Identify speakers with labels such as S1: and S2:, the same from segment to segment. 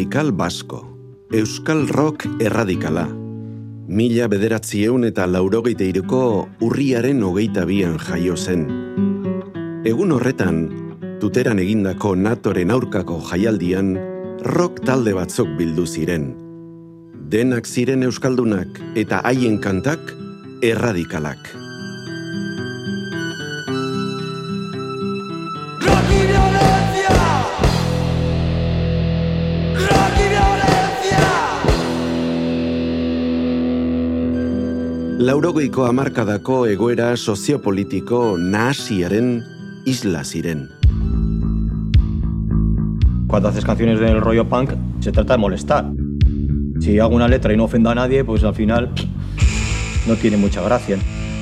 S1: Rock Radikal Basko. Euskal Rock Erradikala. Mila bederatzieun eta laurogeite iruko urriaren hogeita bian jaio zen. Egun horretan, tuteran egindako natoren aurkako jaialdian, rock talde batzuk bildu ziren. Denak ziren euskaldunak eta haien kantak erradikalak. Laurogeiko hamarkadako egoera soziopolitiko nahasiaren isla ziren.
S2: Cuando haces canciones del rollo punk, se trata de molestar. Si hago una letra y no ofendo a nadie, pues al final no tiene mucha gracia.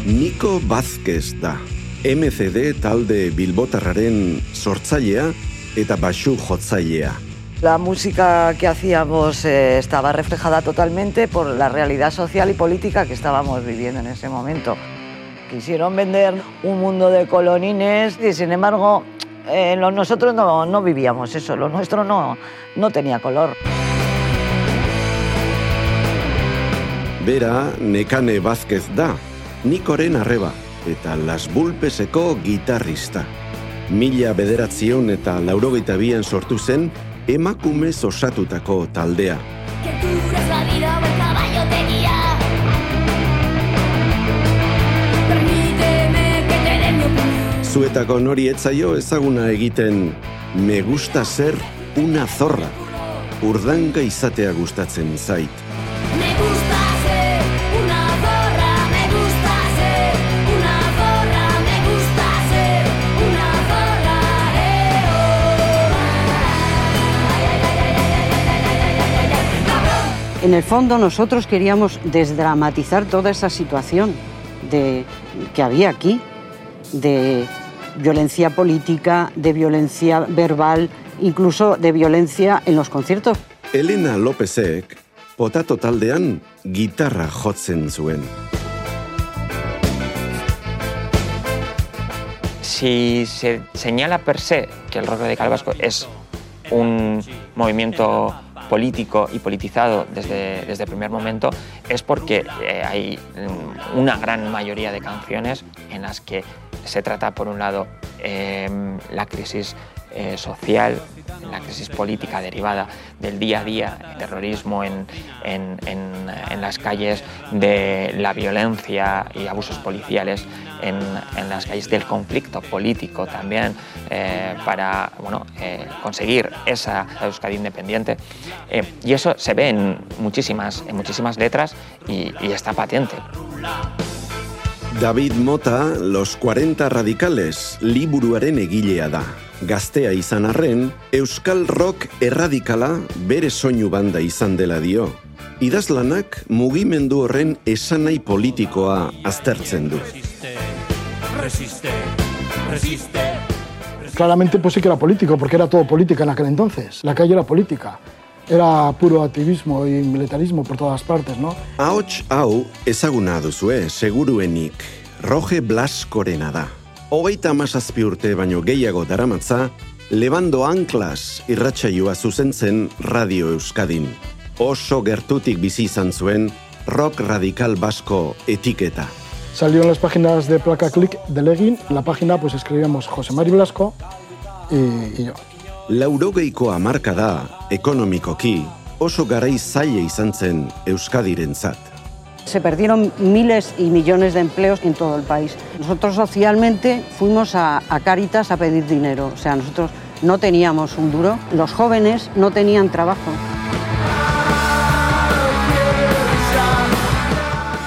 S1: Nico Vázquez da. MCD talde Bilbotarraren sortzailea eta basu jotzailea.
S3: La música que hacíamos eh, estaba reflejada totalmente por la realidad social y política que estábamos viviendo en ese momento. Quisieron vender un mundo de colonines y sin embargo eh, nosotros no, no, vivíamos eso, lo nuestro no, no tenía color.
S1: Bera, Nekane Vázquez da, Nikoren arreba eta Las Bulpeseko gitarrista. Mila bederatzion eta laurogeita bian sortu zen emakumez osatutako taldea. Zuetako nori etzaio ezaguna egiten me gusta ser una zorra. Urdanga izatea gustatzen zait.
S4: En el fondo nosotros queríamos desdramatizar toda esa situación de, que había aquí, de violencia política, de violencia verbal, incluso de violencia en los conciertos.
S1: Elena Lópezek, potato taldean, gitarra jotzen zuen.
S5: Si se señala per se que el rock radical vasco es un movimiento político y politizado desde, desde el primer momento es porque eh, hay una gran mayoría de canciones en las que se trata, por un lado, eh, la crisis eh, social, la crisis política derivada del día a día, el terrorismo en, en, en, las calles, de la violencia y abusos policiales en, las calles, del conflicto político también, eh, para bueno, eh, conseguir esa Euskadi independiente. y eso se ve en muchísimas, en muchísimas letras y, está patente.
S1: David Mota, Los 40 Radicales, liburuaren egilea. Gaztea izan arren, Euskal Rock erradikala bere soinu banda izan dela dio. Idazlanak mugimendu horren esanai politikoa aztertzen du. Resiste,
S6: resiste, Claramente pues sí que era político, porque era todo política en aquel entonces. La calle era política. Era puro activismo y militarismo por todas partes, ¿no?
S1: Ahots hau ezaguna duzue, seguruenik, Roge Blaskorena da hogeita amazazpi urte baino gehiago daramatza, Lebando Anklas irratsaioa zuzentzen Radio Euskadin. Oso gertutik bizi izan zuen rock radical vasco etiketa.
S6: Salió en las páginas de Placa Click de Legin, la página pues escribíamos José Mari Blasco y, y yo.
S1: Laurogeiko amarka da, ekonomikoki, oso garai zaile izan zen Euskadirentzat.
S4: Se perdieron miles y millones de empleos en todo el país. Nosotros socialmente fuimos a, a Cáritas a pedir dinero, o sea, nosotros no teníamos un duro, los jóvenes no tenían trabajo.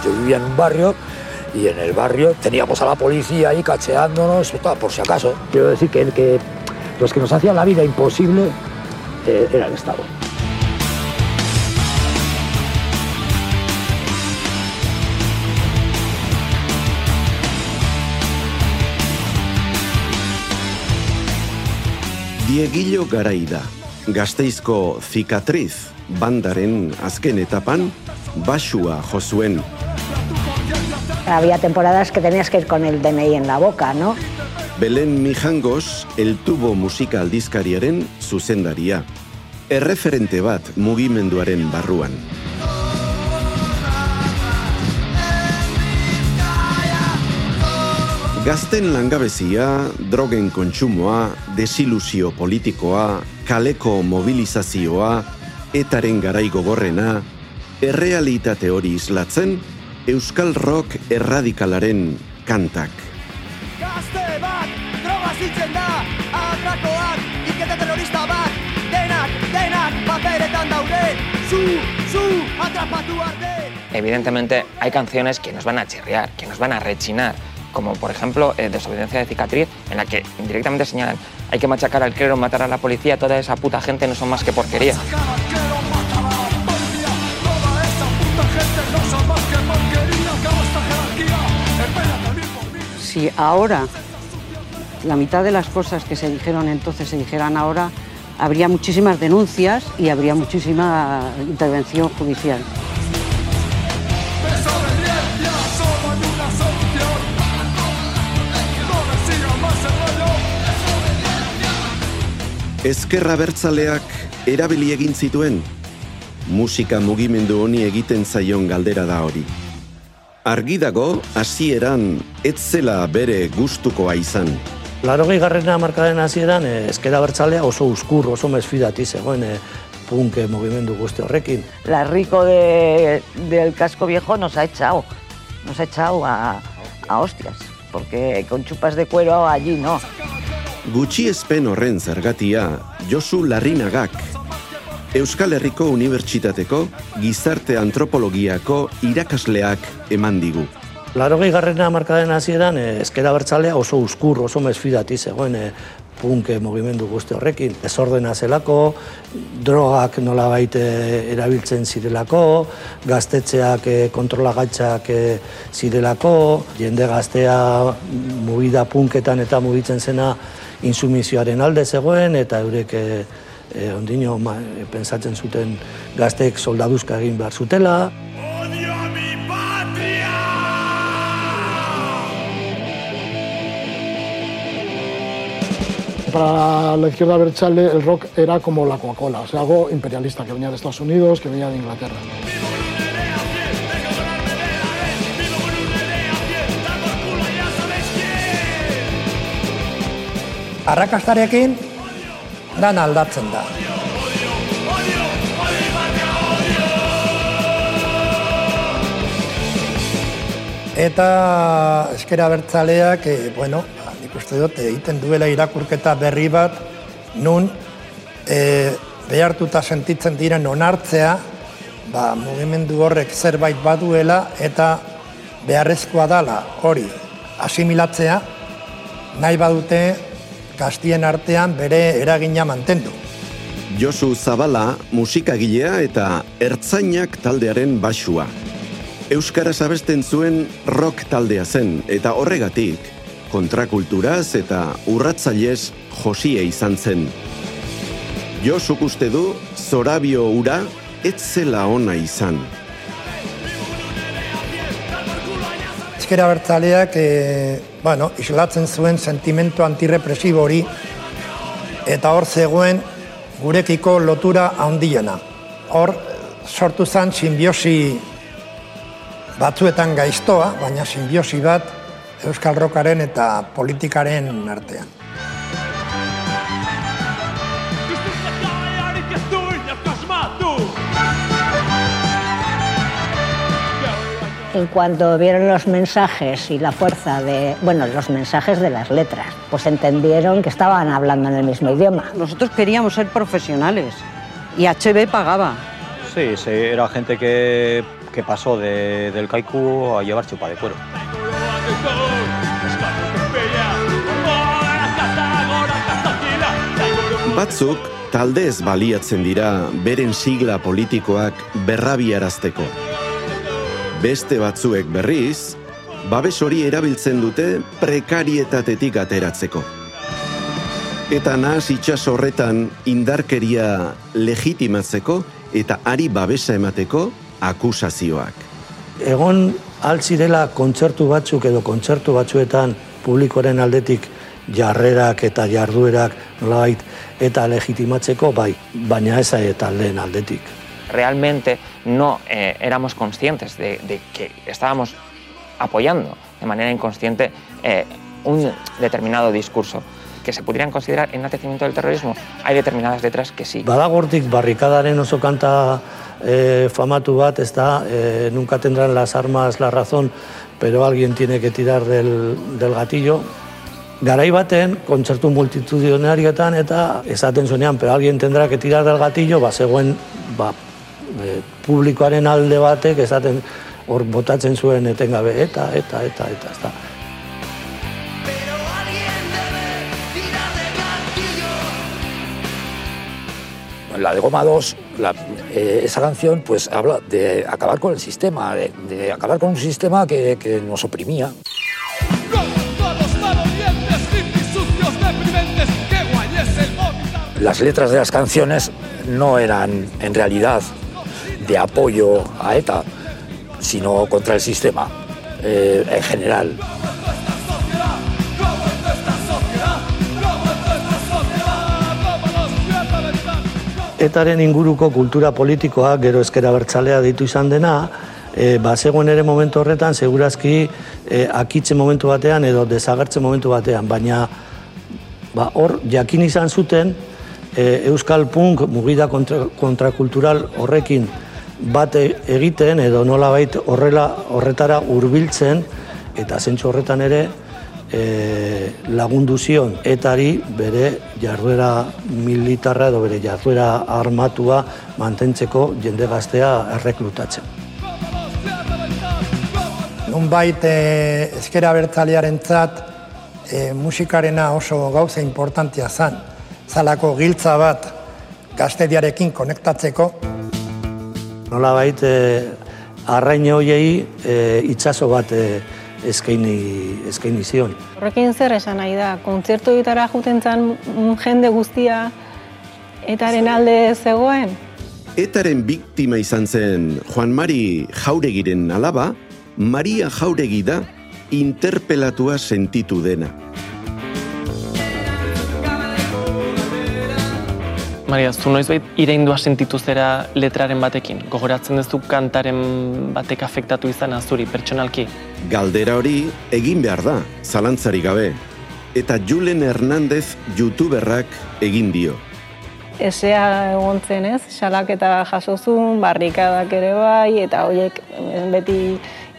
S7: Yo vivía en un barrio y en el barrio teníamos a la policía ahí cacheándonos, por si acaso. Quiero decir que, el que los que nos hacían la vida imposible eh, era el Estado.
S1: Diegillo Garaida, gazteizko zikatriz, bandaren azken etapan, basua jozuen.
S8: Había temporadas que tenías que ir con el DNI en la boca, ¿no?
S1: Belen Mijangos, el tubo musika aldizkariaren zuzendaria. erreferente bat mugimenduaren barruan. Gazten langabezia, drogen kontsumoa, desilusio politikoa, kaleko mobilizazioa, etaren garai gogorrena, errealitate hori islatzen, Euskal Rock erradikalaren kantak.
S9: Gazte bat, droga zitzen da, atrakoak, ikete terrorista bat, denak, denak, paperetan daude, zu, zu, atrapatu arte.
S5: Evidentemente hay canciones que nos van a chirriar, que nos van a rechinar, como por ejemplo eh, Desobediencia de cicatriz, en la que directamente señalan hay que machacar al clero, matar a la policía, toda esa puta gente no son más que porquería.
S4: Si ahora la mitad de las cosas que se dijeron entonces se dijeran ahora, habría muchísimas denuncias y habría muchísima intervención judicial.
S1: Ezkerra bertzaleak erabili egin zituen, musika mugimendu honi egiten zaion galdera da hori. Argi dago, hasieran ez zela bere gustukoa izan.
S7: Larogei garrena markaren hasieran eh, ezkera bertzalea oso uskur, oso mesfidati zegoen eh, punke mugimendu guzti horrekin.
S3: La rico de, del casco viejo nos ha echado, nos ha echado a, a hostias, porque con chupas de cuero allí no.
S1: Gutxi ezpen horren zergatia, Josu Larrinagak. Euskal Herriko Unibertsitateko Gizarte Antropologiako irakasleak eman digu.
S7: Larogei garrena markaren hasieran eh, bertzalea oso uskur, oso mesfidati zegoen eh, punke mugimendu guzti horrekin. Desordena zelako, drogak nola baite erabiltzen zirelako, gaztetxeak eh, kontrolagatzak eh, zirelako, jende gaztea mugida punketan eta mugitzen zena insumizioaren alde zegoen, eta eurek e, ondino pensatzen zuten gazteek soldaduzka egin behar zutela.
S6: Para la izquierda berchale el rock era como la Coca-Cola, o sea, algo imperialista que venía de Estados Unidos, que venía de Inglaterra.
S7: Arrakastarekin dan aldatzen da. Eta eskera bertzaleak, e, bueno, nik uste dut, egiten duela irakurketa berri bat, nun e, behartuta sentitzen diren onartzea, ba, mugimendu horrek zerbait baduela eta beharrezkoa dala hori asimilatzea, nahi badute gaztien artean bere eragina mantendu.
S1: Josu Zabala musikagilea eta ertzainak taldearen basua. Euskaraz abesten zuen rock taldea zen eta horregatik kontrakulturaz eta urratzailez josie izan zen. Josuk uste du zorabio ura ez zela ona izan.
S7: Ezkera bertzaleak, e, bueno, islatzen zuen sentimentu antirepresibo hori eta hor zegoen gurekiko lotura handiena. Hor sortu zen simbiosi batzuetan gaiztoa, baina simbiosi bat Euskal Rokaren eta politikaren artean.
S8: En cuanto vieron los mensajes y la fuerza de, bueno, los mensajes de las letras, pues entendieron que estaban hablando en el mismo idioma.
S4: Nosotros queríamos ser profesionales y HB pagaba.
S2: Sí, sí, era gente que, que pasó de- del kaiku a llevar chupa de cuero.
S1: Batzuk taldez baliatzen dira beren sigla politikoak berrabiarazteko. Beste batzuek berriz, babes hori erabiltzen dute prekarietatetik ateratzeko. Eta nahas itxas horretan indarkeria legitimatzeko eta ari babesa emateko akusazioak.
S7: Egon altzirela kontzertu batzuk edo kontzertu batzuetan publikoaren aldetik jarrerak eta jarduerak nolabait eta legitimatzeko bai, baina ez eta lehen aldetik.
S5: Realmente no eh, éramos conscientes de, de, que estábamos apoyando de manera inconsciente eh, un determinado discurso que se pudieran considerar enaltecimiento del terrorismo, hay determinadas letras que sí.
S7: Badagortik barrikadaren oso kanta eh, famatu bat, ez da, eh, nunca tendrán las armas la razón, pero alguien tiene que tirar del, del gatillo. Garai baten, kontzertu multitudinarioetan eta esaten zuenean, pero alguien tendrá que tirar del gatillo, ba, zegoen ba, e, publikoaren alde batek esaten hor botatzen zuen etengabe eta, eta, eta, eta, ez da.
S10: La de Goma 2, la, eh, esa canción, pues habla de acabar con el sistema, de, de acabar con un sistema que, que nos oprimía. Las letras de las canciones no eran en realidad de apoyo a ETA, sino contra el sistema eh, en general.
S7: Etaren inguruko kultura politikoa gero eskera bertzalea ditu izan dena, e, ba, zegoen ere momentu horretan, segurazki e, akitze momentu batean edo desagertze momentu batean, baina ba, hor jakin izan zuten e, Euskal Punk mugida kontra, kontrakultural horrekin bate egiten edo nolabait horrela horretara hurbiltzen eta zentsu horretan ere e, lagundu zion etari bere jarduera militarra edo bere jarduera armatua mantentzeko jende gaztea erreklutatzen.
S11: Nunbait e, ezkera bertzalearen zat, e, musikarena oso gauza importantia zan. Zalako giltza bat gaztediarekin konektatzeko.
S7: Nola bait, e, arrain hoiei e, itxaso bat e, eskaini, eskaini zion.
S12: Horrekin zer esan nahi da, kontzertu egitara juten zan jende guztia etaren alde zegoen?
S1: Etaren biktima izan zen Juan Mari Jauregiren alaba, Maria Jauregi da interpelatua sentitu dena.
S13: Maria, zu noizbait ireindua sentitu zera letraren batekin? Gogoratzen duzu kantaren batek afektatu izan azuri, pertsonalki?
S1: Galdera hori egin behar da, zalantzari gabe. Eta Julen Hernandez youtuberrak egin dio.
S12: Esea egon zen ez, salaketa jasozun, barrikadak ere bai, eta horiek beti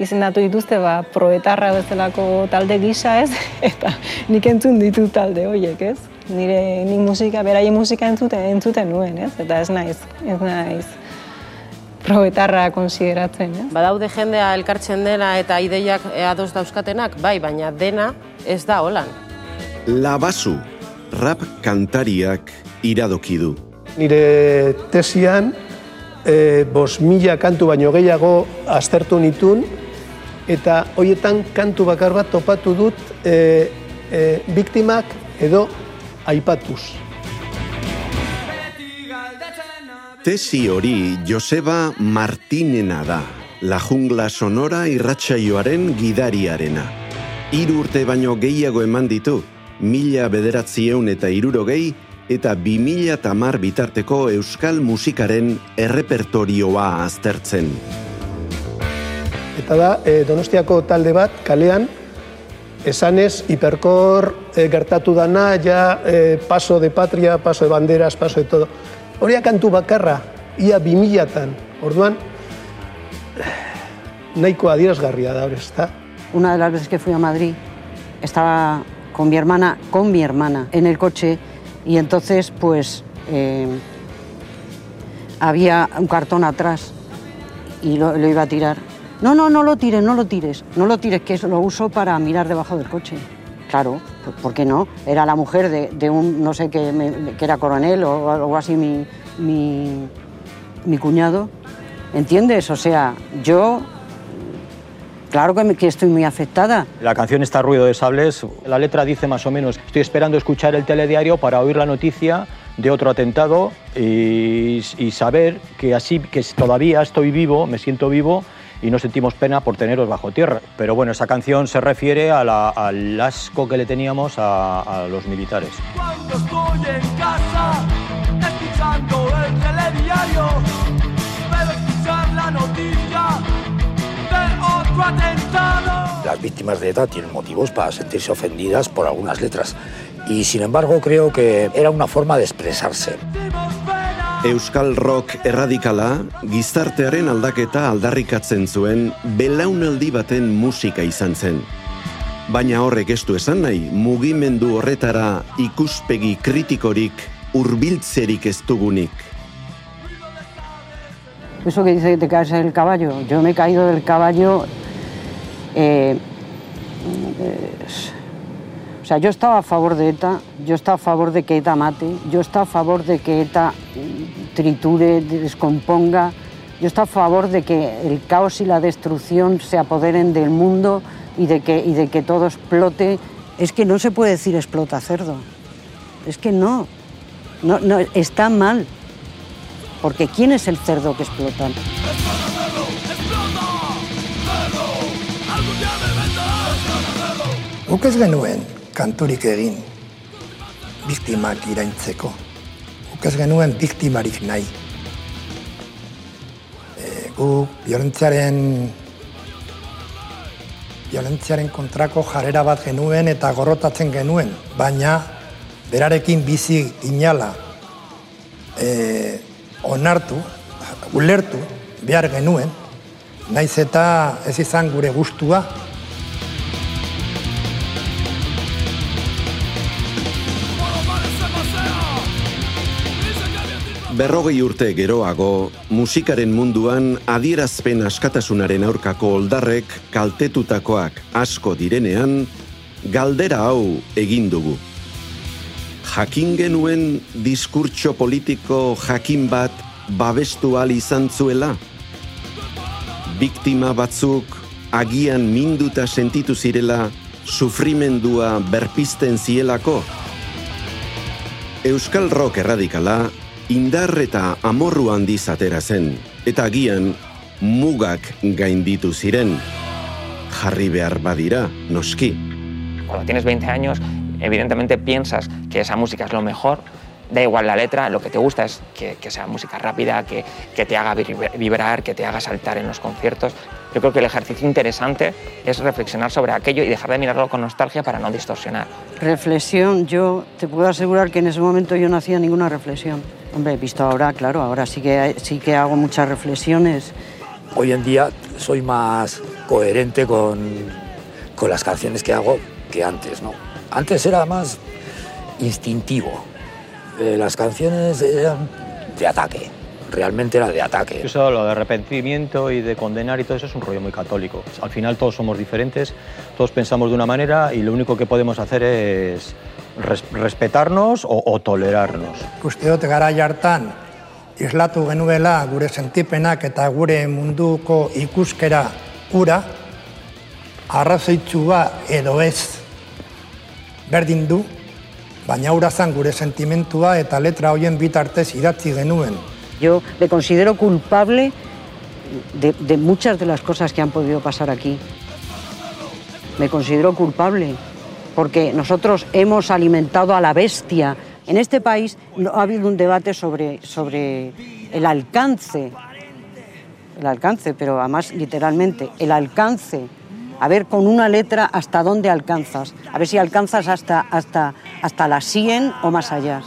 S12: izendatu dituzte ba, proetarra bezalako talde gisa ez, eta nik entzun ditu talde horiek ez nire ni musika, beraien musika entzuten, entzuten nuen, ez? Eta ez naiz, ez naiz probetarra konsideratzen, ez?
S14: Badaude jendea elkartzen dena eta ideiak ados dauzkatenak, bai, baina dena ez da holan.
S1: Labazu, rap kantariak iradoki du.
S15: Nire tesian, e, bos mila kantu baino gehiago aztertu nitun, eta hoietan kantu bakar bat topatu dut e, e, biktimak edo aipatuz.
S1: Tesi hori Joseba Martinena da, La Jungla Sonora irratsaioaren gidariarena. Hiru urte baino gehiago eman ditu, mila bederatzieun eta irurogei eta bi mila tamar bitarteko euskal musikaren errepertorioa aztertzen.
S15: Eta da, e, Donostiako talde bat, kalean, esanez, hiperkor e, gertatu dana, ja e, paso de patria, paso de banderas, paso de todo. Horia kantu bakarra, ia bimilatan, orduan, nahiko adierazgarria da, hori, ezta?
S4: Una de las veces que fui a Madrid, estaba con mi hermana, con mi hermana, en el coche, y entonces, pues, eh, había un cartón atrás y lo, lo iba a tirar No, no, no lo tires, no lo tires, no lo tires, que lo uso para mirar debajo del coche. Claro, ¿por qué no? Era la mujer de, de un, no sé, que, me, que, era coronel o algo así, mi, mi, mi cuñado. ¿Entiendes? O sea, yo Claro que, me, que, estoy muy afectada.
S2: La canción está Ruido de Sables. La letra dice más o menos, estoy esperando escuchar el telediario para oír la noticia de otro atentado y, y saber que así, que todavía estoy vivo, me siento vivo y no sentimos pena por teneros bajo tierra. Pero bueno, esa canción se refiere a la- al asco que le teníamos a, a los militares.
S9: Cuando estoy en casa, escuchando el telediario, puedo escuchar la noticia de otro atentado.
S10: Las víctimas de ETA tienen motivos para sentirse ofendidas por algunas letras. Y sin embargo creo que era una forma de expresarse.
S1: Euskal rock erradikala gizartearen aldaketa aldarrikatzen zuen belaunaldi baten musika izan zen. Baina horrek ez du esan nahi mugimendu horretara ikuspegi kritikorik hurbiltzerik ez dugunik.
S4: Eso que dice que te caes del caballo, yo me he caído del caballo. eh, eh, sea, yo estaba a favor de ETA, yo estaba a favor de que ETA mate, yo estaba a favor de que ETA triture, descomponga, yo estaba a favor de que el caos y la destrucción se apoderen del mundo y de que, y de que todo explote. Es que no se puede decir explota cerdo. Es que no. No, está mal. Porque ¿quién es el cerdo que explota?
S11: Guk ez genuen kanturik egin biktimak iraintzeko. Guk ez genuen biktimarik nahi. E, gu violentziaren violentziaren kontrako jarrera bat genuen eta gorrotatzen genuen, baina berarekin bizi inala e, onartu, ulertu behar genuen, naiz eta ez izan gure gustua,
S1: Berrogei urte geroago, musikaren munduan adierazpen askatasunaren aurkako oldarrek kaltetutakoak asko direnean, galdera hau egin dugu. Jakin genuen diskurtso politiko jakin bat babestu ahal izan zuela? Biktima batzuk agian minduta sentitu zirela sufrimendua berpizten zielako? Euskal rock erradikala indar eta amorru handiz atera zen, eta agian mugak gainditu ziren. Jarri behar badira, noski.
S5: Cuando tienes 20 años, evidentemente piensas que esa música es lo mejor, da igual la letra, lo que te gusta es que, que sea música rápida, que, que te haga vibra- vibrar, que te haga saltar en los conciertos. Yo creo que el ejercicio interesante es reflexionar sobre aquello y dejar de mirarlo con nostalgia para no distorsionar.
S4: Reflexión, yo te puedo asegurar que en ese momento yo no hacía ninguna reflexión. Hombre, visto ahora, claro, ahora sí que, sí que hago muchas reflexiones.
S10: Hoy en día soy más coherente con, con las canciones que hago que antes, ¿no? Antes era más instintivo. Eh, las canciones eran de ataque, realmente era de ataque.
S2: Eso, lo de arrepentimiento y de condenar y todo eso es un rollo muy católico. Al final todos somos diferentes, todos pensamos de una manera y lo único que podemos hacer es res- respetarnos o, o tolerarnos.
S11: Uste dut garai hartan islatu genuela gure sentipenak eta gure munduko ikuskera ura, arrazoitzua edo ez berdin du, baina ura zan gure sentimentua eta letra hoien bitartez idatzi genuen.
S4: Yo le considero culpable de, de muchas de las cosas que han podido pasar aquí. Me considero culpable porque nosotros hemos alimentado a la bestia. En este país no ha habido un debate sobre, sobre el alcance, el alcance, pero además literalmente, el alcance. A ver con una letra hasta dónde alcanzas. A ver si alcanzas hasta, hasta, hasta la 100 o más allá.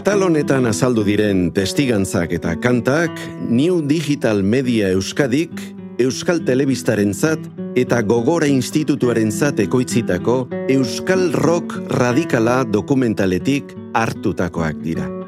S1: Atal honetan azaldu diren testigantzak eta kantak New Digital Media Euskadik Euskal Telebistarentzat eta Gogora Institutuarentzat ekoitzitako Euskal Rock Radikala dokumentaletik hartutakoak dira.